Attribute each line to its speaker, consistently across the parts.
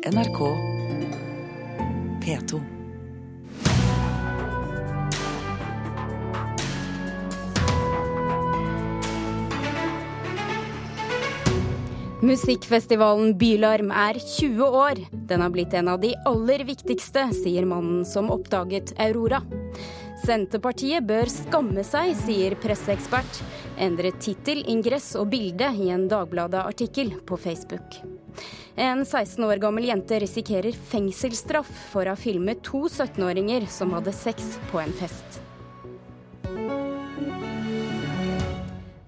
Speaker 1: NRK P2.
Speaker 2: Musikkfestivalen Bylarm er 20 år. Den har blitt en av de aller viktigste, sier mannen som oppdaget Aurora. Senterpartiet bør skamme seg, sier presseekspert. Endret tittel, ingress og bilde i en Dagbladet-artikkel på Facebook. En 16 år gammel jente risikerer fengselsstraff for å ha filmet to 17-åringer som hadde sex på en fest.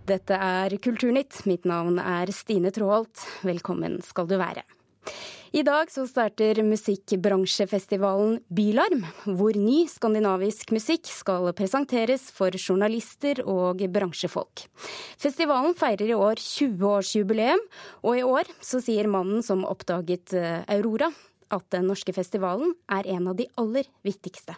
Speaker 2: Dette er Kulturnytt. Mitt navn er Stine Tråholt. Velkommen skal du være. I dag så starter musikkbransjefestivalen Bylarm, hvor ny skandinavisk musikk skal presenteres for journalister og bransjefolk. Festivalen feirer i år 20-årsjubileum, og i år så sier mannen som oppdaget eh, Aurora, at den norske festivalen er en av de aller viktigste.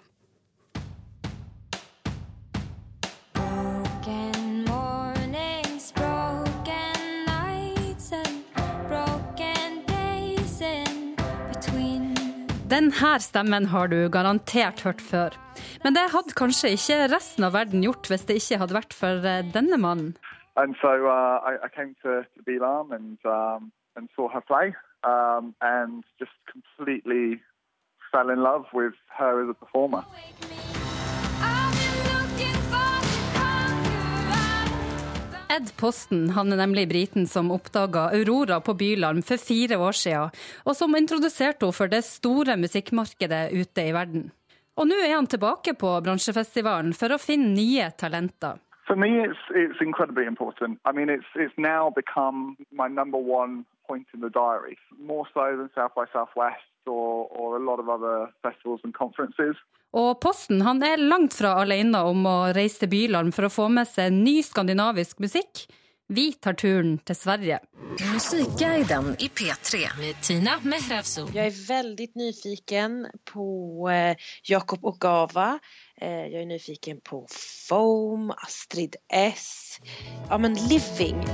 Speaker 3: Denne stemmen har du garantert hørt før. Men det hadde kanskje ikke resten av verden gjort hvis det ikke hadde vært for eh, denne mannen.
Speaker 4: And so uh, I, I came to, to Bilam and, um, and saw her play um, and just completely fell in love with her as a performer.
Speaker 3: Ed Posten han er nemlig briten som oppdaga Aurora på Bylarm for fire år siden, og som introduserte henne for det store musikkmarkedet ute i verden. Og nå er han tilbake på bransjefestivalen for å finne nye talenter.
Speaker 4: For meg er det utrolig viktig. Det er it's min nummer one point in the diary, more so than South by Southwest or, or a lot of other festivals and conferences.
Speaker 3: Og Posten han er langt fra alene om å reise til Byland for å få med seg ny skandinavisk musikk. Vi tar turen til Sverige.
Speaker 1: Musikkguiden i P3
Speaker 5: med Tina Mehrafzou.
Speaker 6: Jeg er veldig nyfiken på eh, Jakob Ogava. Gava. jeg er nyfiken på Foam, Astrid S. Ja, men Living.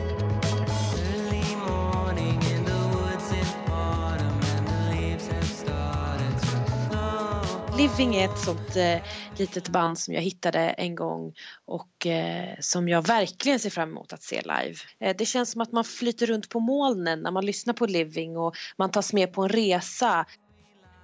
Speaker 6: Living är ett sånt eh, litet band som jag hittade en gång och eh, som jag verkligen ser fram emot att se live. Eh, det känns som att man flyter runt på molnen när man lyssnar på Living och man tas med på en resa.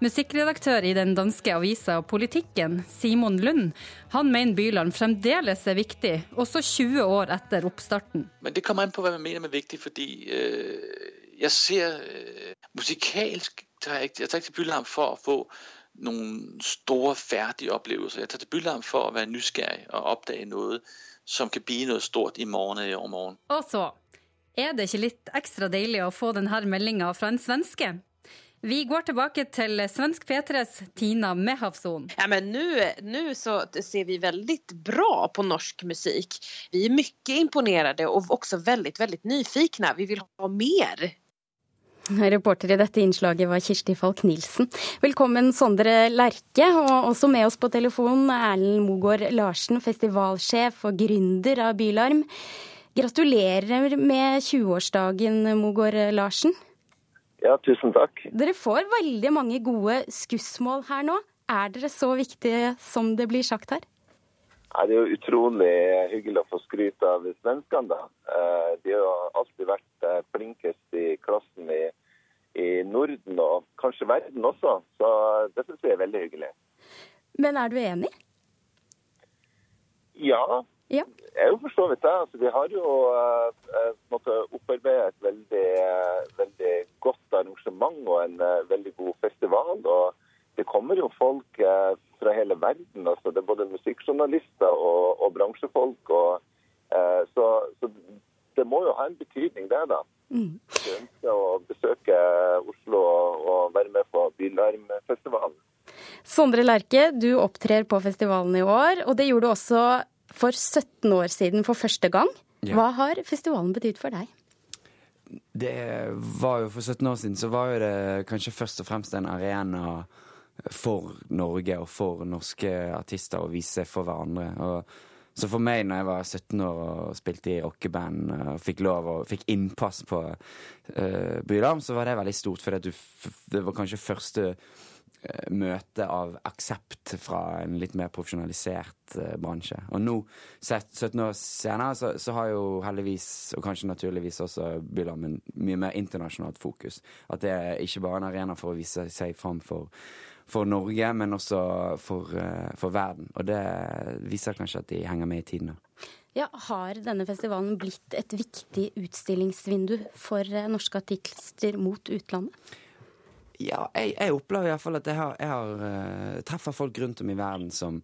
Speaker 3: Musikkredaktør i den danske avisa Politikken, Simon Lund, han mener Byland fremdeles er viktig, også 20 år etter oppstarten.
Speaker 7: Men Det kommer an på hva man mener med viktig, fordi uh, jeg ser uh, musikalsk Jeg tar ikke til Byland for å få noen store, ferdige opplevelser. Jeg tar til Bylarm for å være nysgerrig og oppdage noe som kan bli noe stort i morgen eller i overmorgen.
Speaker 3: Og så er det ikke litt ekstra deilig å få denne meldinga fra en svenske? Vi går tilbake til svensk P3s Tina Mehavson.
Speaker 6: Ja, men nå så ser vi veldig bra på norsk musikk. Vi er mye imponerte og også veldig, veldig nyfikne. Vi vil ha mer.
Speaker 2: Reporter i dette innslaget var Kirsti Falk Nilsen. Velkommen Sondre Lerche, og også med oss på telefon Erlend Mogård Larsen, festivalsjef og gründer av Bylarm. Gratulerer med 20-årsdagen, Mogård Larsen.
Speaker 8: Ja, tusen takk.
Speaker 2: Dere får veldig mange gode skussmål her nå. Er dere så viktige som det blir sagt her?
Speaker 8: Nei, det er jo utrolig hyggelig å få skryt av svenskene. da. Eh, de har alltid vært eh, flinkest i klassen i, i, Norden, og kanskje verden også. Så det syns vi er veldig hyggelig.
Speaker 2: Men er du enig?
Speaker 8: Ja,
Speaker 2: ja.
Speaker 8: jeg er jo for så vidt det. Altså, vi har jo uh, måttet et veldig, veldig godt arrangement og en veldig god festival. og det kommer jo folk eh, fra hele verden. altså Det er både musikkjournalister og, og bransjefolk. Og, eh, så, så, det må jo ha en betydning, det. da. Mm. Jeg ønsker å besøke Oslo og, være med på Bylarmfestivalen.
Speaker 2: Sondre Lerche, du opptrer på festivalen i år, og det gjorde du også for 17 år siden for første gang. Hva har festivalen betydd for deg?
Speaker 9: Det var jo For 17 år siden så var jo det kanskje først og fremst en arena for Norge og for norske artister å vise for hverandre. Og Så for meg når jeg var 17 år og spilte i rockeband og fikk lov og fikk innpass på uh, Bylarm, så var det veldig stort, for det var kanskje første uh, møte av aksept fra en litt mer profesjonalisert uh, bransje. Og nå, 17 år senere, så, så, har jo heldigvis, og kanskje naturligvis også Bylarm, en mye mer internasjonalt fokus. At det er ikke bare en arena for å vise seg fram for for Norge, men også for, eh, for, verden. Og det viser kanskje at de henger med i tiden.
Speaker 2: Ja, Har denne festivalen blitt et viktig utstillingsvindu for eh, norske artiklister mot utlandet?
Speaker 9: Ja, jeg, jeg opplever iallfall at jeg har, jeg har uh, treffer folk rundt om i verden som,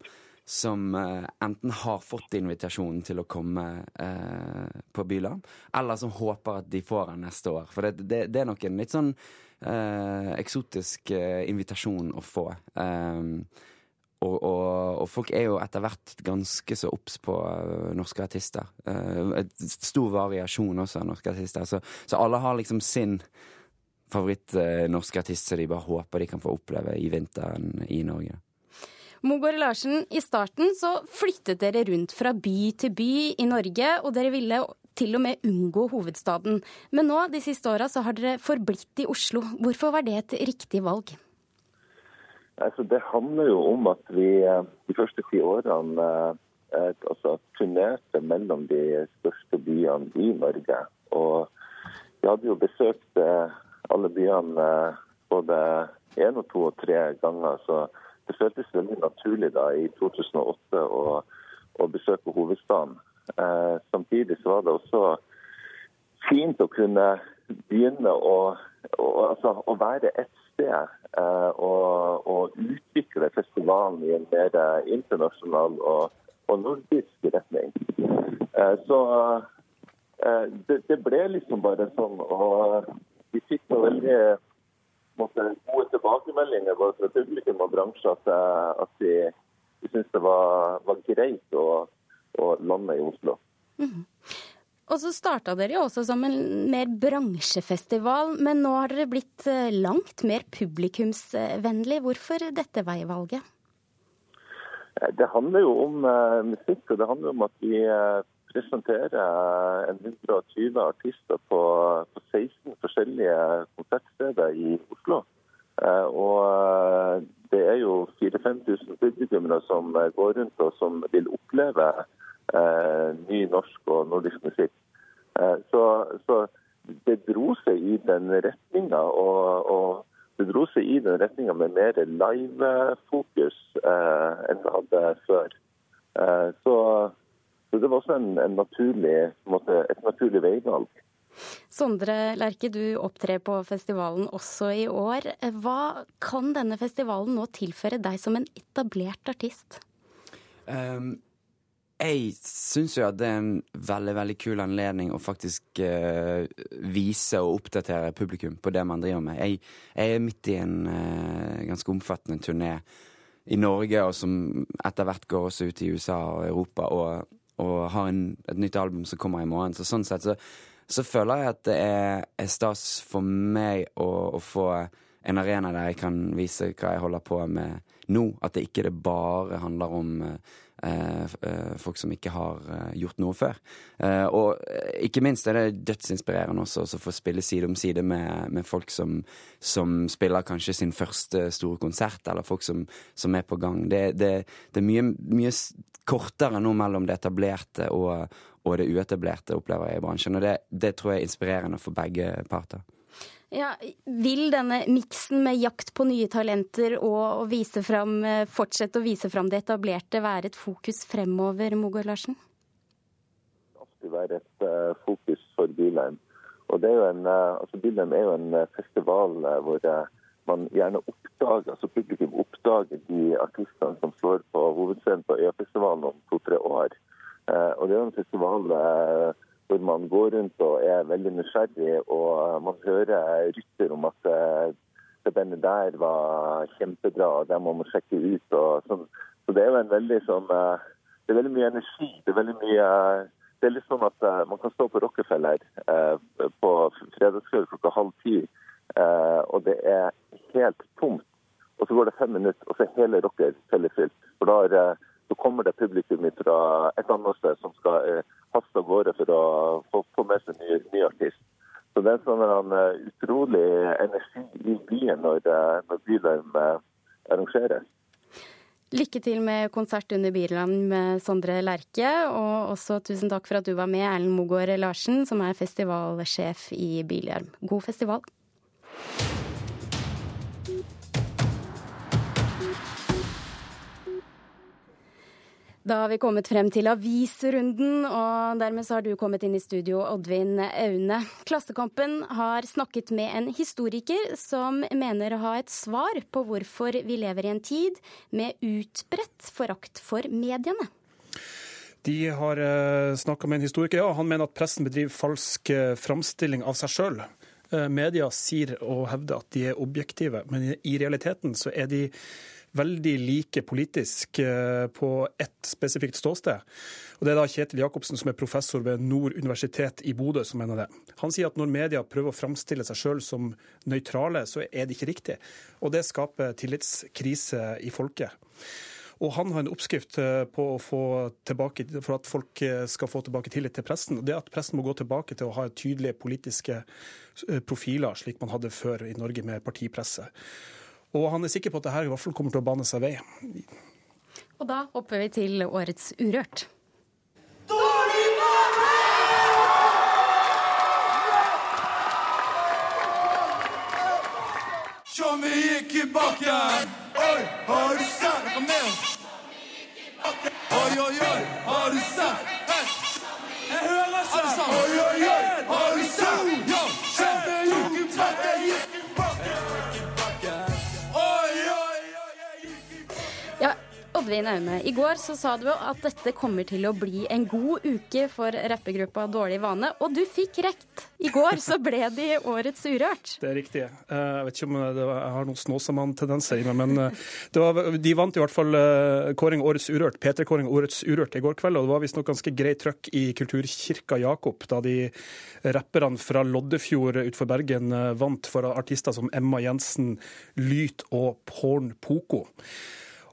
Speaker 9: som enten har fått invitasjonen til å komme eh, på Byland, eller som håper at de får den neste år. For det, det, det er nok en litt sånn eh, eksotisk eh, invitasjon å få. Um, og, og, og, folk er jo etter hvert ganske så obs på uh, norske artister. Uh, et stor variasjon også av norske artister. Så, så alle har liksom sin favoritt-norske uh, artist som de bare håper de kan få oppleve i vinteren i Norge.
Speaker 2: Mogård Larsen, i starten så flyttet dere rundt fra by til by i Norge, og dere ville til og med unngå hovedstaden. Men nå, de siste åra, så har dere forblitt i Oslo. Hvorfor var det et riktig valg?
Speaker 8: Altså, det handler jo om at vi eh, de første ti årene eh, altså, turnerte mellom de største byene i Norge. Og vi hadde jo besøkt eh, alle byene både én og to og tre ganger. Så det føltes veldig naturlig da i 2008 å, å besøke hovedstaden. Eh, samtidig så var det også fint å kunne begynne å, å, altså, å være et sted eh, og, og, utvikle festivalen i en mer internasjonal og, og nordisk retning. Eh, så det, det, ble liksom bare sånn. Og vi fikk noe veldig måtte, gode tilbakemeldinger både fra publikum og bransje at, at de, de syntes det var, var greit å og lande i Oslo. Mm.
Speaker 2: Og så starta dere jo også som en mer bransjefestival, men nå har dere blitt eh, langt mer publikumsvennlig. Hvorfor dette veivalget?
Speaker 8: Eh, det handler jo om uh, musikk, og det handler om at vi presenterer 120 artister på, på 16 forskjellige konsertsteder i Oslo. Uh, og det er jo 4000-5000 publikummere som går rundt og som vil oppleve Eh, ny norsk og nordisk musikk. Eh, så, så det dro seg i den retninga. Og, og, det dro seg i den retninga med mer live-fokus eh, enn det hadde før. Så, så, det var også en, en naturlig, måte, et naturlig veivalg.
Speaker 2: Sondre Lerche, du opptrer på festivalen også i år. Hva kan denne festivalen nå tilføre deg som en etablert artist?
Speaker 9: Um jeg syns jo at det er en veldig veldig kul anledning å faktisk uh, vise og oppdatere publikum på det man driver med. Jeg, jeg er midt i en uh, ganske omfattende turné i Norge, og som etter hvert går også ut i USA og Europa, og, og har en, et nytt album som kommer i morgen. Så sånn sett så, så føler jeg at det er, stas for meg å, å, få en arena der jeg kan vise hva jeg holder på med nå. At det ikke det bare handler om Eh, eh, folk som ikke har eh, gjort noe før. og ikke minst er det dødsinspirerende også å få spille side om side med, med folk som, som, spiller kanskje sin første store konsert, eller folk som, som er på gang. Det, det, det er mye, mye, kortere nå mellom det etablerte og, og det uetablerte, opplever jeg i bransjen. Og det, det tror jeg er inspirerende for begge parter.
Speaker 2: Ja, vil denne miksen med jakt på nye talenter og å vise frem, eh, fortsette å vise fram det etablerte være et fokus fremover, Mogård Larsen?
Speaker 8: Det vil alltid være et uh, fokus for Bilheim. Og det er jo en, uh, altså Bilheim er jo en festival uh, hvor man gjerne oppdager, altså publikum oppdager de artistene som slår på hovedscenen på Øyafestivalen om to-tre år. Og det er en festival hvor man går rundt og er veldig nysgjerrig, og man hører rykter om at eh, det bandet der var kjempebra, og det må man sjekke ut. sånn. Så det er jo en veldig sånn eh, Det er veldig mye energi. Det er veldig mye det er litt sånn at Man kan stå på Rockefeller på fredagskveld klokka halv ti, og det er helt tomt. Og så går det fem minutter, og så er hele Rockefeller fylt. For da har, så kommer det publikum fra et annet sted som skal eh, haste av gårde for å få, få med seg ny, ny artist. Så det er en sånn en utrolig energi i byen når, uh, når Bylarm uh, arrangeres.
Speaker 2: Lykke til med konsert under Bylarm med Sondre Lerche, og også tusen takk for at du var med, Erlend Mogård Larsen, som er festivalsjef i Bylarm. God festival. Da har vi kommet frem til avisrunden, og dermed så har du kommet inn i studio, Oddvin Aune. Klassekampen har snakket med en historiker som mener å ha et svar på hvorfor vi lever i en tid med utbredt forakt for mediene.
Speaker 5: De har uh, snakka med en historiker, ja. Han mener at pressen bedriver falsk uh, framstilling av seg sjøl. Uh, media sier og hevder at de er objektive, men i realiteten så er de veldig like politisk eh, på ett spesifikt ståsted. Og Det er da Kjetil Jacobsen, som er professor ved Nord universitet i Bodø, som mener det. Han sier at når media prøver å framstille seg sjøl som nøytrale, så er det ikke riktig. Og det skaper tillitskrise i folket. Og han har en oppskrift eh, på å få tilbake, for at folk eh, skal få tilbake tillit til pressen. Det at pressen må gå tilbake til å ha tydelige politiske profiler, slik man hadde før i Norge med partipresse. Og han er sikker på at dette i hvert fall kommer til å bane seg vei.
Speaker 2: Og da hopper vi til årets Urørt.
Speaker 10: Dårlig bane! Som vi gikk i bakken. Oi, har du sett? Kom ned. Oi, oi, oi, har du sett? Jeg hører seg! Oi, oi, oi,
Speaker 2: Oddvin Aune, i går så sa du at dette kommer til å bli en god uke for rappegruppa Dårlig vane, og du fikk rett. I går så ble de årets Urørt.
Speaker 5: Det er riktig. Eh, jeg vet ikke om var, jeg har noen Snåsamann-tendenser i meg, men eh, var, de vant i hvert fall eh, kåring Årets Urørt, P3-kåring Årets Urørt i går kveld, og det var visstnok ganske greit trøkk i Kulturkirka Jakob da de rapperne fra Loddefjord utenfor Bergen vant for artister som Emma Jensen, Lyt og Porn Poko.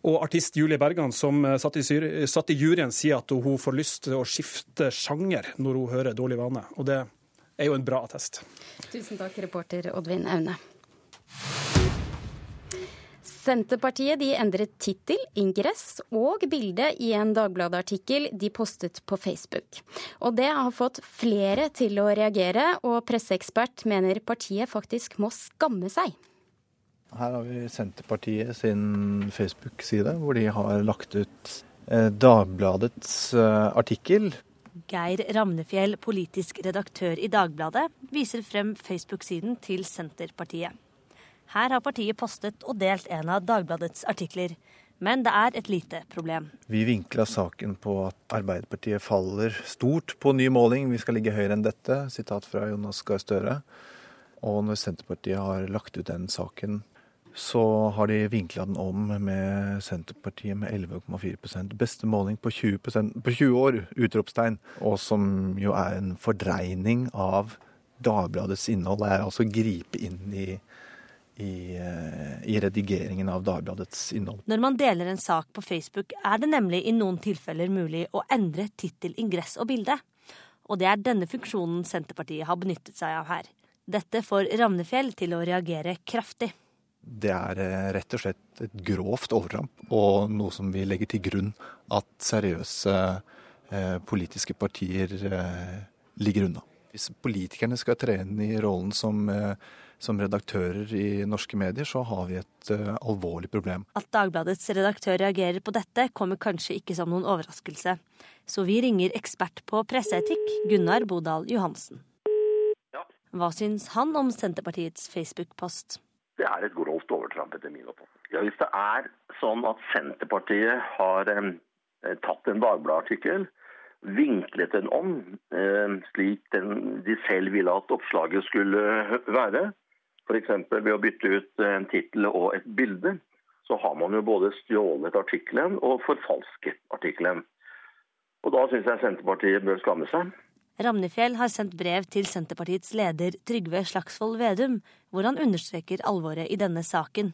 Speaker 5: Og artist Julie Bergan, som eh, satt i, satt i, juryen, sier at hun får lyst til å skifte sjanger når hun hører Dårlig vane. Og det er jo en bra attest.
Speaker 2: Tusen takk, reporter Oddvin Aune. Senterpartiet de endret tittel, ingress og bilde i en Dagbladet-artikkel de postet på Facebook. Og det har fått flere til å reagere, og presseekspert mener partiet faktisk må skamme seg.
Speaker 11: Her har vi Senterpartiet sin Facebook-side, hvor de har lagt ut eh, Dagbladets eh, artikkel.
Speaker 12: Geir Ramnefjell, politisk redaktør i Dagbladet, viser frem Facebook-siden til Senterpartiet. Her har partiet postet og delt en av Dagbladets artikler. Men det er et lite problem.
Speaker 11: Vi vinkla saken på at Arbeiderpartiet faller stort på ny måling. Vi skal ligge høyere enn dette. Sitat fra Jonas Gahr Støre. Og når Senterpartiet har lagt ut den saken så har de vinkla den om med Senterpartiet med 11,4 Beste måling på 20%, på 20 år! Utropstegn. Og som jo er en fordreining av Dagbladets innhold. Det er altså å gripe inn i, i, eh, i, redigeringen av Dagbladets innhold.
Speaker 12: Når man deler en sak på Facebook, er det nemlig i noen tilfeller mulig å endre tittel, ingress og bilde. Og det er denne funksjonen Senterpartiet har benyttet seg av her. Dette får Ravnefjell til å reagere kraftig
Speaker 11: det er eh, rett og slett et grovt overtramp, og noe som vi legger til grunn at seriøse eh, politiske partier eh, ligger unna. Hvis politikerne skal tre inn i rollen som, eh, som, redaktører i norske medier, så har vi et uh, alvorlig problem.
Speaker 12: At Dagbladets redaktør reagerer på dette, kommer kanskje ikke som noen overraskelse. Så vi ringer ekspert på presseetikk, Gunnar Bodal Johansen. Ja. Hva syns han om Senterpartiets Facebook-post?
Speaker 13: Det er et grovt overtramp, etter min oppfatning. Ja, hvis det er sånn at Senterpartiet har eh, tatt en Dagbladet-artikkel, vinklet den om eh, slik den, de selv ville at oppslaget skulle være, f.eks. ved å bytte ut en tittel og et bilde, så har man jo både stjålet artikkelen og forfalsket artikkelen. Og da syns jeg Senterpartiet bør skamme seg.
Speaker 12: Ramnefjell har sendt brev til Senterpartiets leder Trygve Slagsvold Vedum, hvor han understreker alvoret i denne saken.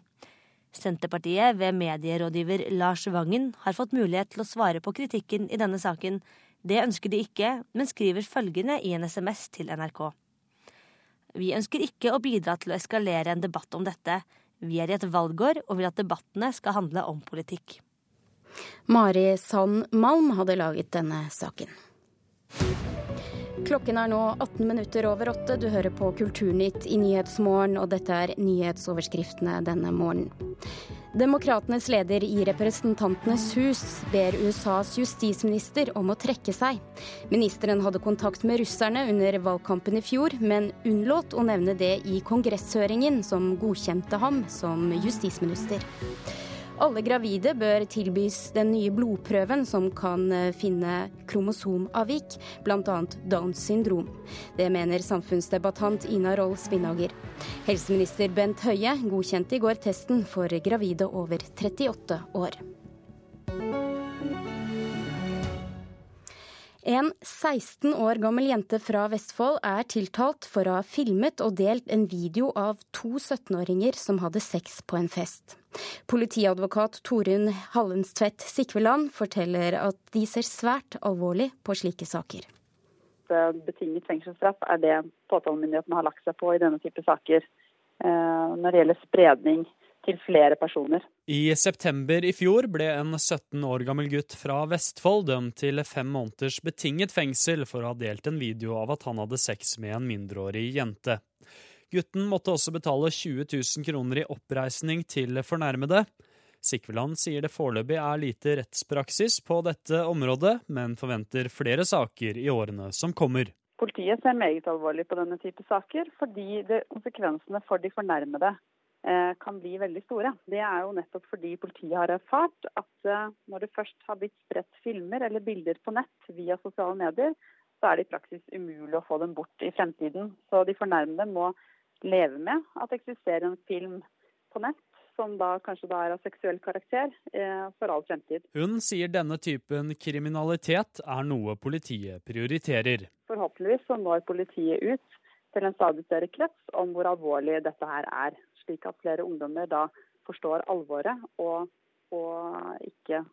Speaker 12: Senterpartiet ved medierådgiver Lars Vangen har fått mulighet til å svare på kritikken i denne saken. Det ønsker de ikke, men skriver følgende i en SMS til NRK. Vi ønsker ikke å bidra til å eskalere en debatt om dette. Vi er i et valgår og vil at debattene skal handle om politikk.
Speaker 2: Mari Sand Malm hadde laget denne saken. Klokken er nå 18 minutter over åtte. Du hører på Kulturnytt i Nyhetsmorgen, og dette er nyhetsoverskriftene denne morgenen. Demokratenes leder i Representantenes hus ber USAs justisminister om å trekke seg. Ministeren hadde kontakt med russerne under valgkampen i fjor, men unnlot å nevne det i kongresshøringen som godkjente ham som justisminister. Alle gravide bør tilbys den nye blodprøven som kan eh, finne kromosomavvik, bl.a. Downs syndrom. Det mener samfunnsdebattant Ina Roll Spinnager. Helseminister Bent Høie godkjente i går testen for gravide over 38 år. En 16 år gammel jente fra Vestfold er tiltalt for å ha filmet og delt en video av to 17-åringer som hadde sex på en fest. Politiadvokat Torunn Hallenstvedt Sikveland forteller at de ser svært alvorlig på slike saker.
Speaker 14: Betinget fengselsstraff er det påtalemyndigheten har lagt seg på i denne type saker. Eh, når det gjelder spredning til flere personer.
Speaker 15: I september i fjor ble en 17 år gammel gutt fra Vestfold dømt til fem måneders betinget fengsel for å ha delt en video av at han hadde sex med en mindreårig jente. Gutten måtte også betale 20 000 kroner i oppreisning til fornærmede. Sikveland sier det foreløpig er lite rettspraksis på dette området, men forventer flere saker i årene som kommer.
Speaker 14: Politiet ser meget alvorlig på denne type saker, fordi konsekvensene for de fornærmede kan bli veldig store. Det er jo nettopp fordi politiet har erfart at eh, når det først har blitt spredt filmer eller bilder på nett via sosiale medier, så er det i praksis umulig å få dem bort i fremtiden. Så de fornærmede må leve med at det eksisterer en film på nett som da kanskje da er av seksuell karakter, eh, for all fremtid.
Speaker 15: Hun sier denne typen kriminalitet er noe politiet prioriterer.
Speaker 14: Forhåpentligvis så når politiet ut til en stadig større krets om hvor alvorlig dette her er slik at flere ungdommer da forstår alvoret og, og ikke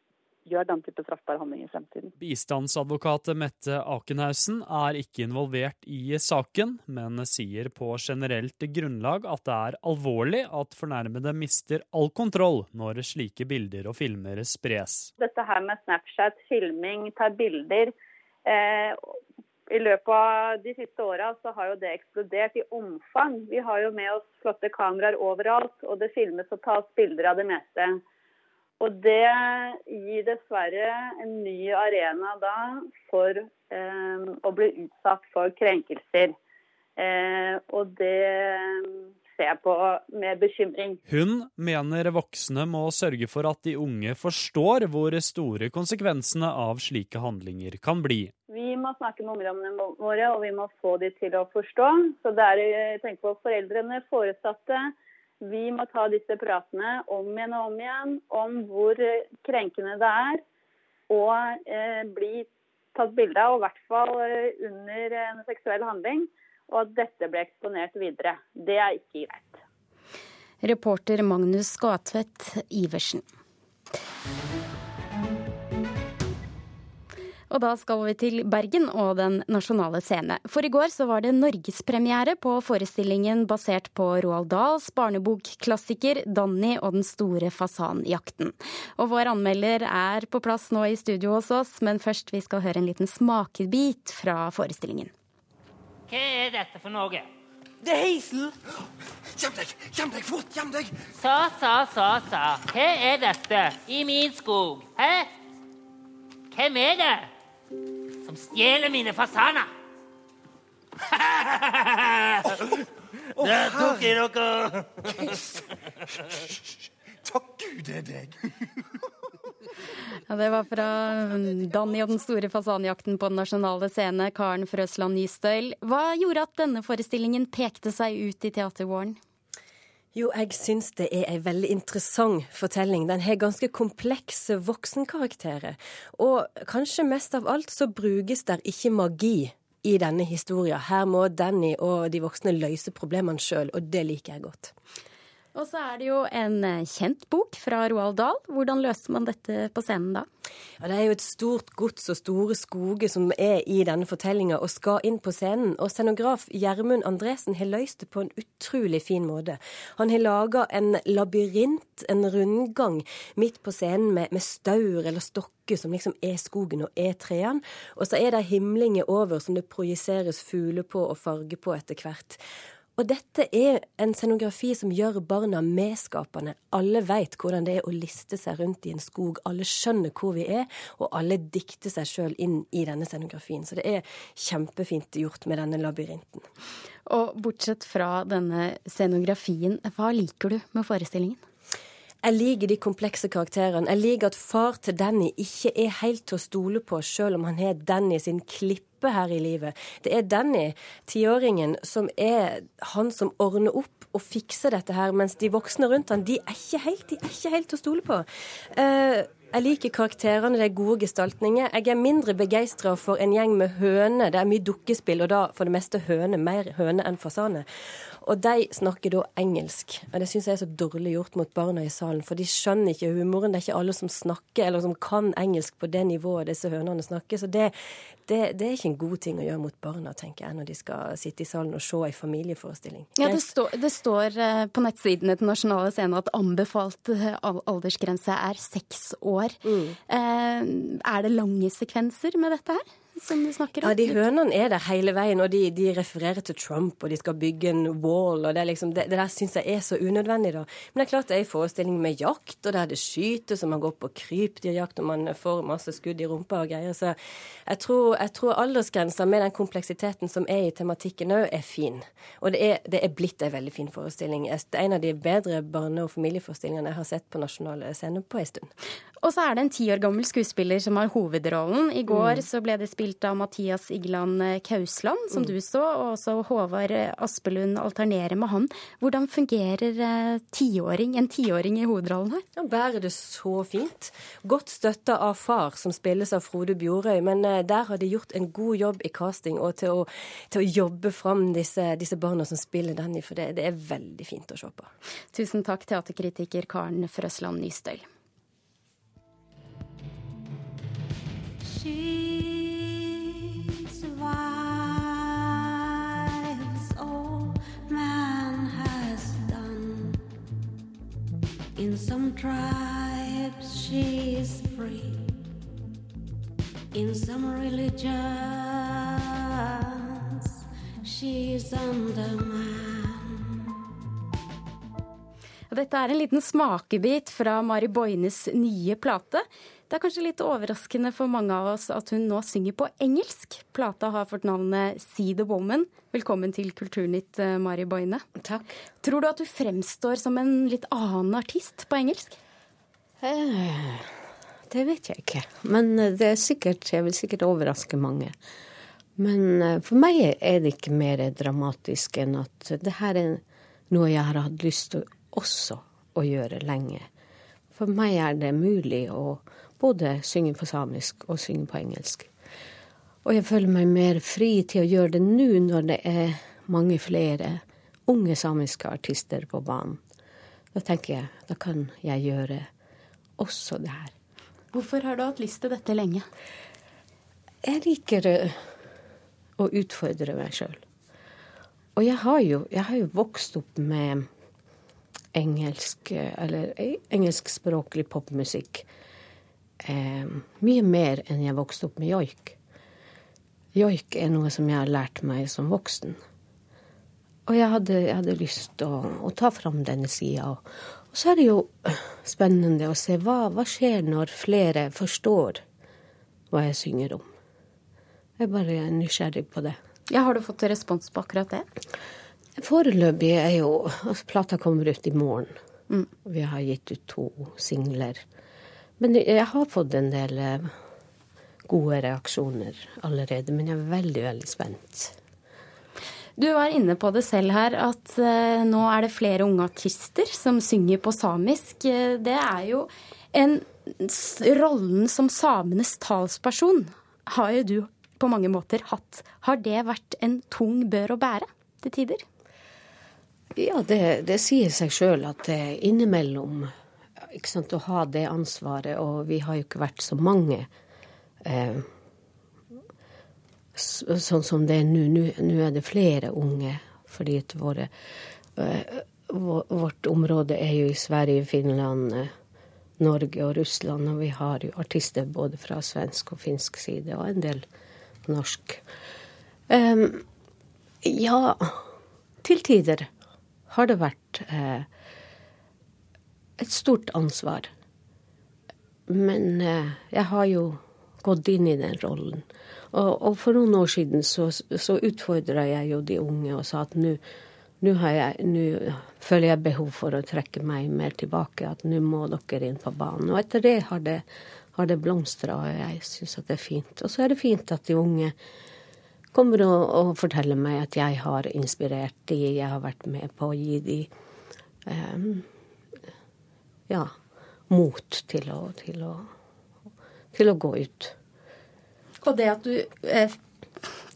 Speaker 14: gjør den type straffbare handlinger i fremtiden.
Speaker 15: Bistandsadvokat Mette Akenhausen er ikke involvert i saken, men sier på generelt grunnlag at det er alvorlig at fornærmede mister all kontroll når slike bilder og filmer spres.
Speaker 14: Dette her med Snapchat, filming, tar bilder, eh, i løpet av de siste åra så har jo det eksplodert i omfang. Vi har jo med oss flotte kameraer overalt, og det filmes og tas bilder av det meste. Og det gir dessverre en ny arena da for eh, å bli utsatt for krenkelser. Eh, og det ser på med bekymring.
Speaker 15: Hun mener voksne må sørge for at de unge forstår hvor store konsekvensene av slike handlinger kan bli.
Speaker 14: Vi må snakke med ungdommene våre, og vi må få de til å forstå. Så det er, tenk på foreldrene, foresatte. Vi må ta disse pratene om igjen og om igjen om hvor krenkende det er å eh, bli tatt bilde av, og i hvert fall eh, under en seksuell handling og at dette ble eksponert videre. Det er ikke greit.
Speaker 2: Reporter Magnus Skatvedt Iversen. Og da skal vi til Bergen og Den nasjonale scene. For i går så var det norgespremiere på forestillingen basert på Roald Dahls barnebokklassiker 'Danny og den store fasanjakten'. Og vår anmelder er på plass nå i studio hos oss, men først vi skal høre en liten smakebit fra forestillingen.
Speaker 16: Hva er dette for noe?
Speaker 17: Det er heisen. Gjem deg! Gjem deg fort! Gjem deg!
Speaker 16: Sa, sa, sa, sa. Hva er dette i min skog? Hæ? Hvem er det som stjeler mine fasaner?
Speaker 17: Der tok jeg dere! Takk Gud det er deg.
Speaker 2: Ja, det var fra Danny og den store fasanjakten på Den nasjonale scene, Karen Frøsland Nystøyl. Hva gjorde at denne forestillingen pekte seg ut i teatervåren?
Speaker 18: Jo, jeg syns det er ei veldig interessant fortelling. Den har ganske komplekse voksenkarakterer. Og kanskje mest av alt så brukes der ikke magi i denne historien. Her må Danny og de voksne løse problemene sjøl, og det liker jeg godt.
Speaker 2: Og så er det jo en eh, kjent bok fra Roald Dahl. Hvordan løser man dette på scenen da?
Speaker 18: Ja, Det er jo et stort gods og store skoger som er i denne fortellinga og skal inn på scenen. Og scenograf Gjermund Andresen har løst det på en utrolig fin måte. Han har laga en labyrint, en rundgang, midt på scenen med, med staur eller stokker som liksom er skogen og er trærne. Og så er det himlinger over som det projiseres fugler på og farger på etter hvert. Og dette er en scenografi som gjør barna medskapende. Alle veit hvordan det er å liste seg rundt i en skog. Alle skjønner hvor vi er, og alle dikter seg sjøl inn i denne scenografien. Så det er kjempefint gjort med denne labyrinten.
Speaker 2: Og bortsett fra denne scenografien, hva liker du med forestillingen?
Speaker 18: Jeg liker de komplekse karakterene. Jeg liker at far til Danny ikke er helt til å stole på, sjøl om han har Danny sin klippe her i livet. Det er Danny, tiåringen, som er han som ordner opp og fikser dette her, mens de voksne rundt han, de er ikke helt, de er ikke helt til å stole på. Uh, jeg liker karakterene, det er gode gestaltninger. Jeg er mindre begeistra for en gjeng med høner. Det er mye dukkespill, og da for det meste høne, mer høne enn fasane. Og de snakker da engelsk. Og det syns jeg er så dårlig gjort mot barna i salen, for de skjønner ikke humoren. Det er ikke alle som snakker eller som kan engelsk på det nivået disse hønene snakker. Så det, det, det er ikke en god ting å gjøre mot barna, tenker jeg, når de skal sitte i salen og se ei familieforestilling.
Speaker 2: Ja, det, står, det står eh, på nettsidene til Nasjonale Scene at anbefalt eh, aldersgrense er seks år. Mm. Eh, er det lange sekvenser med dette her? Som du snakker
Speaker 18: om? Ja, de hønene er der hele veien, og de, de, refererer til Trump, og de skal bygge en wall, og det, liksom, det, det der syns jeg er så unødvendig, da. Men det er klart det er en forestilling med jakt, og der det skytes, og man går på krypdyrjakt, og man får masse skudd i rumpa og greier. Så jeg tror, jeg tror aldersgrensa med den kompleksiteten som er i tematikken òg, er fin. Og det er, det er blitt en veldig fin forestilling. Det er en av de bedre barne- og familieforestillingene jeg har sett på nasjonale scener på en stund.
Speaker 2: Og så er det en ti år gammel skuespiller som har hovedrollen. I går mm. så ble det spilt av Mathias Igland Kausland, som mm. du så, og også Håvard Aspelund alternerer med han. Hvordan fungerer eh, tiåring, en tiåring i hovedrollen her?
Speaker 18: Han bærer det så fint. Godt støtta av far, som spilles av Frode Bjorøy, men eh, der har de gjort en god jobb i casting og til å, til å jobbe fram disse, disse, barna som spiller Danny, for det, det er veldig fint å se på.
Speaker 2: Tusen takk, teaterkritiker Karen Frøsland Nystøl. She In some tribes she free. In some religions she is underman. Dette er en liten smakebit fra Mari Boines nye plate. Det er kanskje litt overraskende for mange av oss at hun nå synger på engelsk. Plata har fått navnet See the Woman. Velkommen til Kulturnytt, eh, Mari Boine.
Speaker 19: Takk.
Speaker 2: Tror du at du fremstår som en litt annen artist på engelsk?
Speaker 19: Eh, det vet jeg ikke. Men eh, det er sikkert, jeg vil sikkert overraske mange. Men for meg er det ikke mer dramatisk enn at det her er noe jeg har hatt lyst til også å gjøre lenge. For meg er det mulig å både synge på samisk og synge på engelsk. Og jeg føler meg mer fri til å gjøre det nå når det er mange flere unge samiske artister på banen. Da tenker jeg da kan jeg gjøre også det her.
Speaker 2: Hvorfor har du hatt lyst til dette lenge?
Speaker 19: Jeg liker å utfordre meg sjøl. Og jeg har, jo, jeg har jo vokst opp med engelsk, eh, eller eh, engelskspråklig popmusikk eh, mye mer enn jeg vokste opp med joik. Joik er noe som jeg har lært meg som voksen. Og jeg hadde, jeg hadde lyst til å, å, ta fram denne sida. Og, og, så er det jo spennende å se hva, hva skjer når flere forstår hva jeg synger om. Jeg er bare nysgjerrig på det.
Speaker 2: Ja, Har du fått respons på akkurat det?
Speaker 19: Foreløpig er jo altså, Plata kommer ut i morgen. Mm. Vi har gitt ut to singler. Men jeg har fått en del eh, gode reaksjoner allerede, men jeg er veldig, veldig spent.
Speaker 2: Du var inne på det selv her, at uh, nå er det flere unge artister som synger på samisk. Eh, det er jo en Rollen som samenes talsperson har jo du på mange måter hatt. Har det vært en tung bør å bære til tider?
Speaker 19: Ja, det, det sier seg sjøl at det innimellom sant, å ha det ansvaret, og vi har jo ikke vært så mange. Eh, sånn som det er nå. Nå er det flere unge, fordi at våre, eh, vårt område er jo i Sverige, Finland, eh, Norge og Russland, og vi har jo artister både fra svensk og finsk side, og en del norsk. Um, ja, til tider har det vært eh, et stort ansvar. Men eh, jeg har jo gått inn i den rollen. Og, og for noen år siden så, så utfordra jeg jo de unge og sa at nå føler jeg behov for å trekke meg mer tilbake. At nå må dere inn på banen. Og etter det har det, har det blomstra, og jeg syns at det er fint. Og så er det fint at de unge kommer og, og forteller meg at jeg har inspirert de, jeg har vært med på å gi de um, ja, mot til å, til å, til å gå ut.
Speaker 2: Og det at du eh,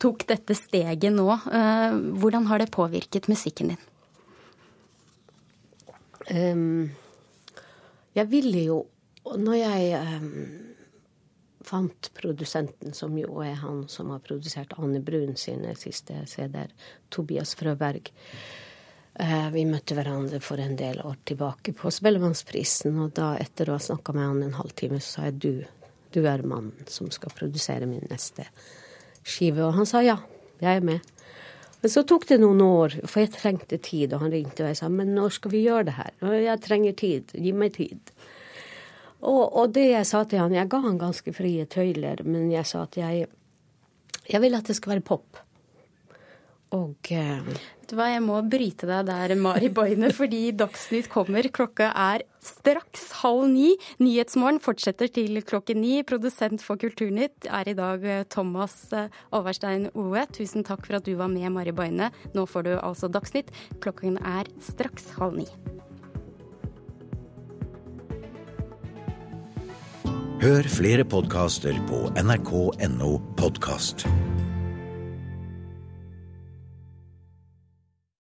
Speaker 2: tok dette steget nå, eh, hvordan har det påvirket musikken din?
Speaker 19: Um, jeg ville jo Når jeg um, fant produsenten, som jo er han som har produsert Anne Brun sine siste CD-er, Tobias Frøberg, vi møtte hverandre for en del år tilbake på Spellemannsprisen, og da etter å ha snakka med han en halvtime, så sa jeg du, du er mannen som skal produsere min neste skive. Og han sa ja, jeg er med. Men så tok det noen år, for jeg trengte tid, og han ringte og jeg sa men når skal vi gjøre det her? Jeg trenger tid, gi meg tid. Og, og, det jeg sa til han, jeg ga han ganske frie tøyler, men jeg sa at jeg, jeg vil at det skal være pop. Og eh,
Speaker 2: Vet du hva, jeg må bryte deg der, Mari Boine, fordi Dagsnytt kommer. Klokka er straks halv ni. Nyhetsmorgen fortsetter til klokken ni. Produsent for Kulturnytt er i dag eh, Thomas eh, Overstein Oe. Tusen takk for at du var med, Mari Boine. Nå får du altså Dagsnytt. Klokken er straks halv ni.
Speaker 20: Hør flere podkaster på nrk.no podkast.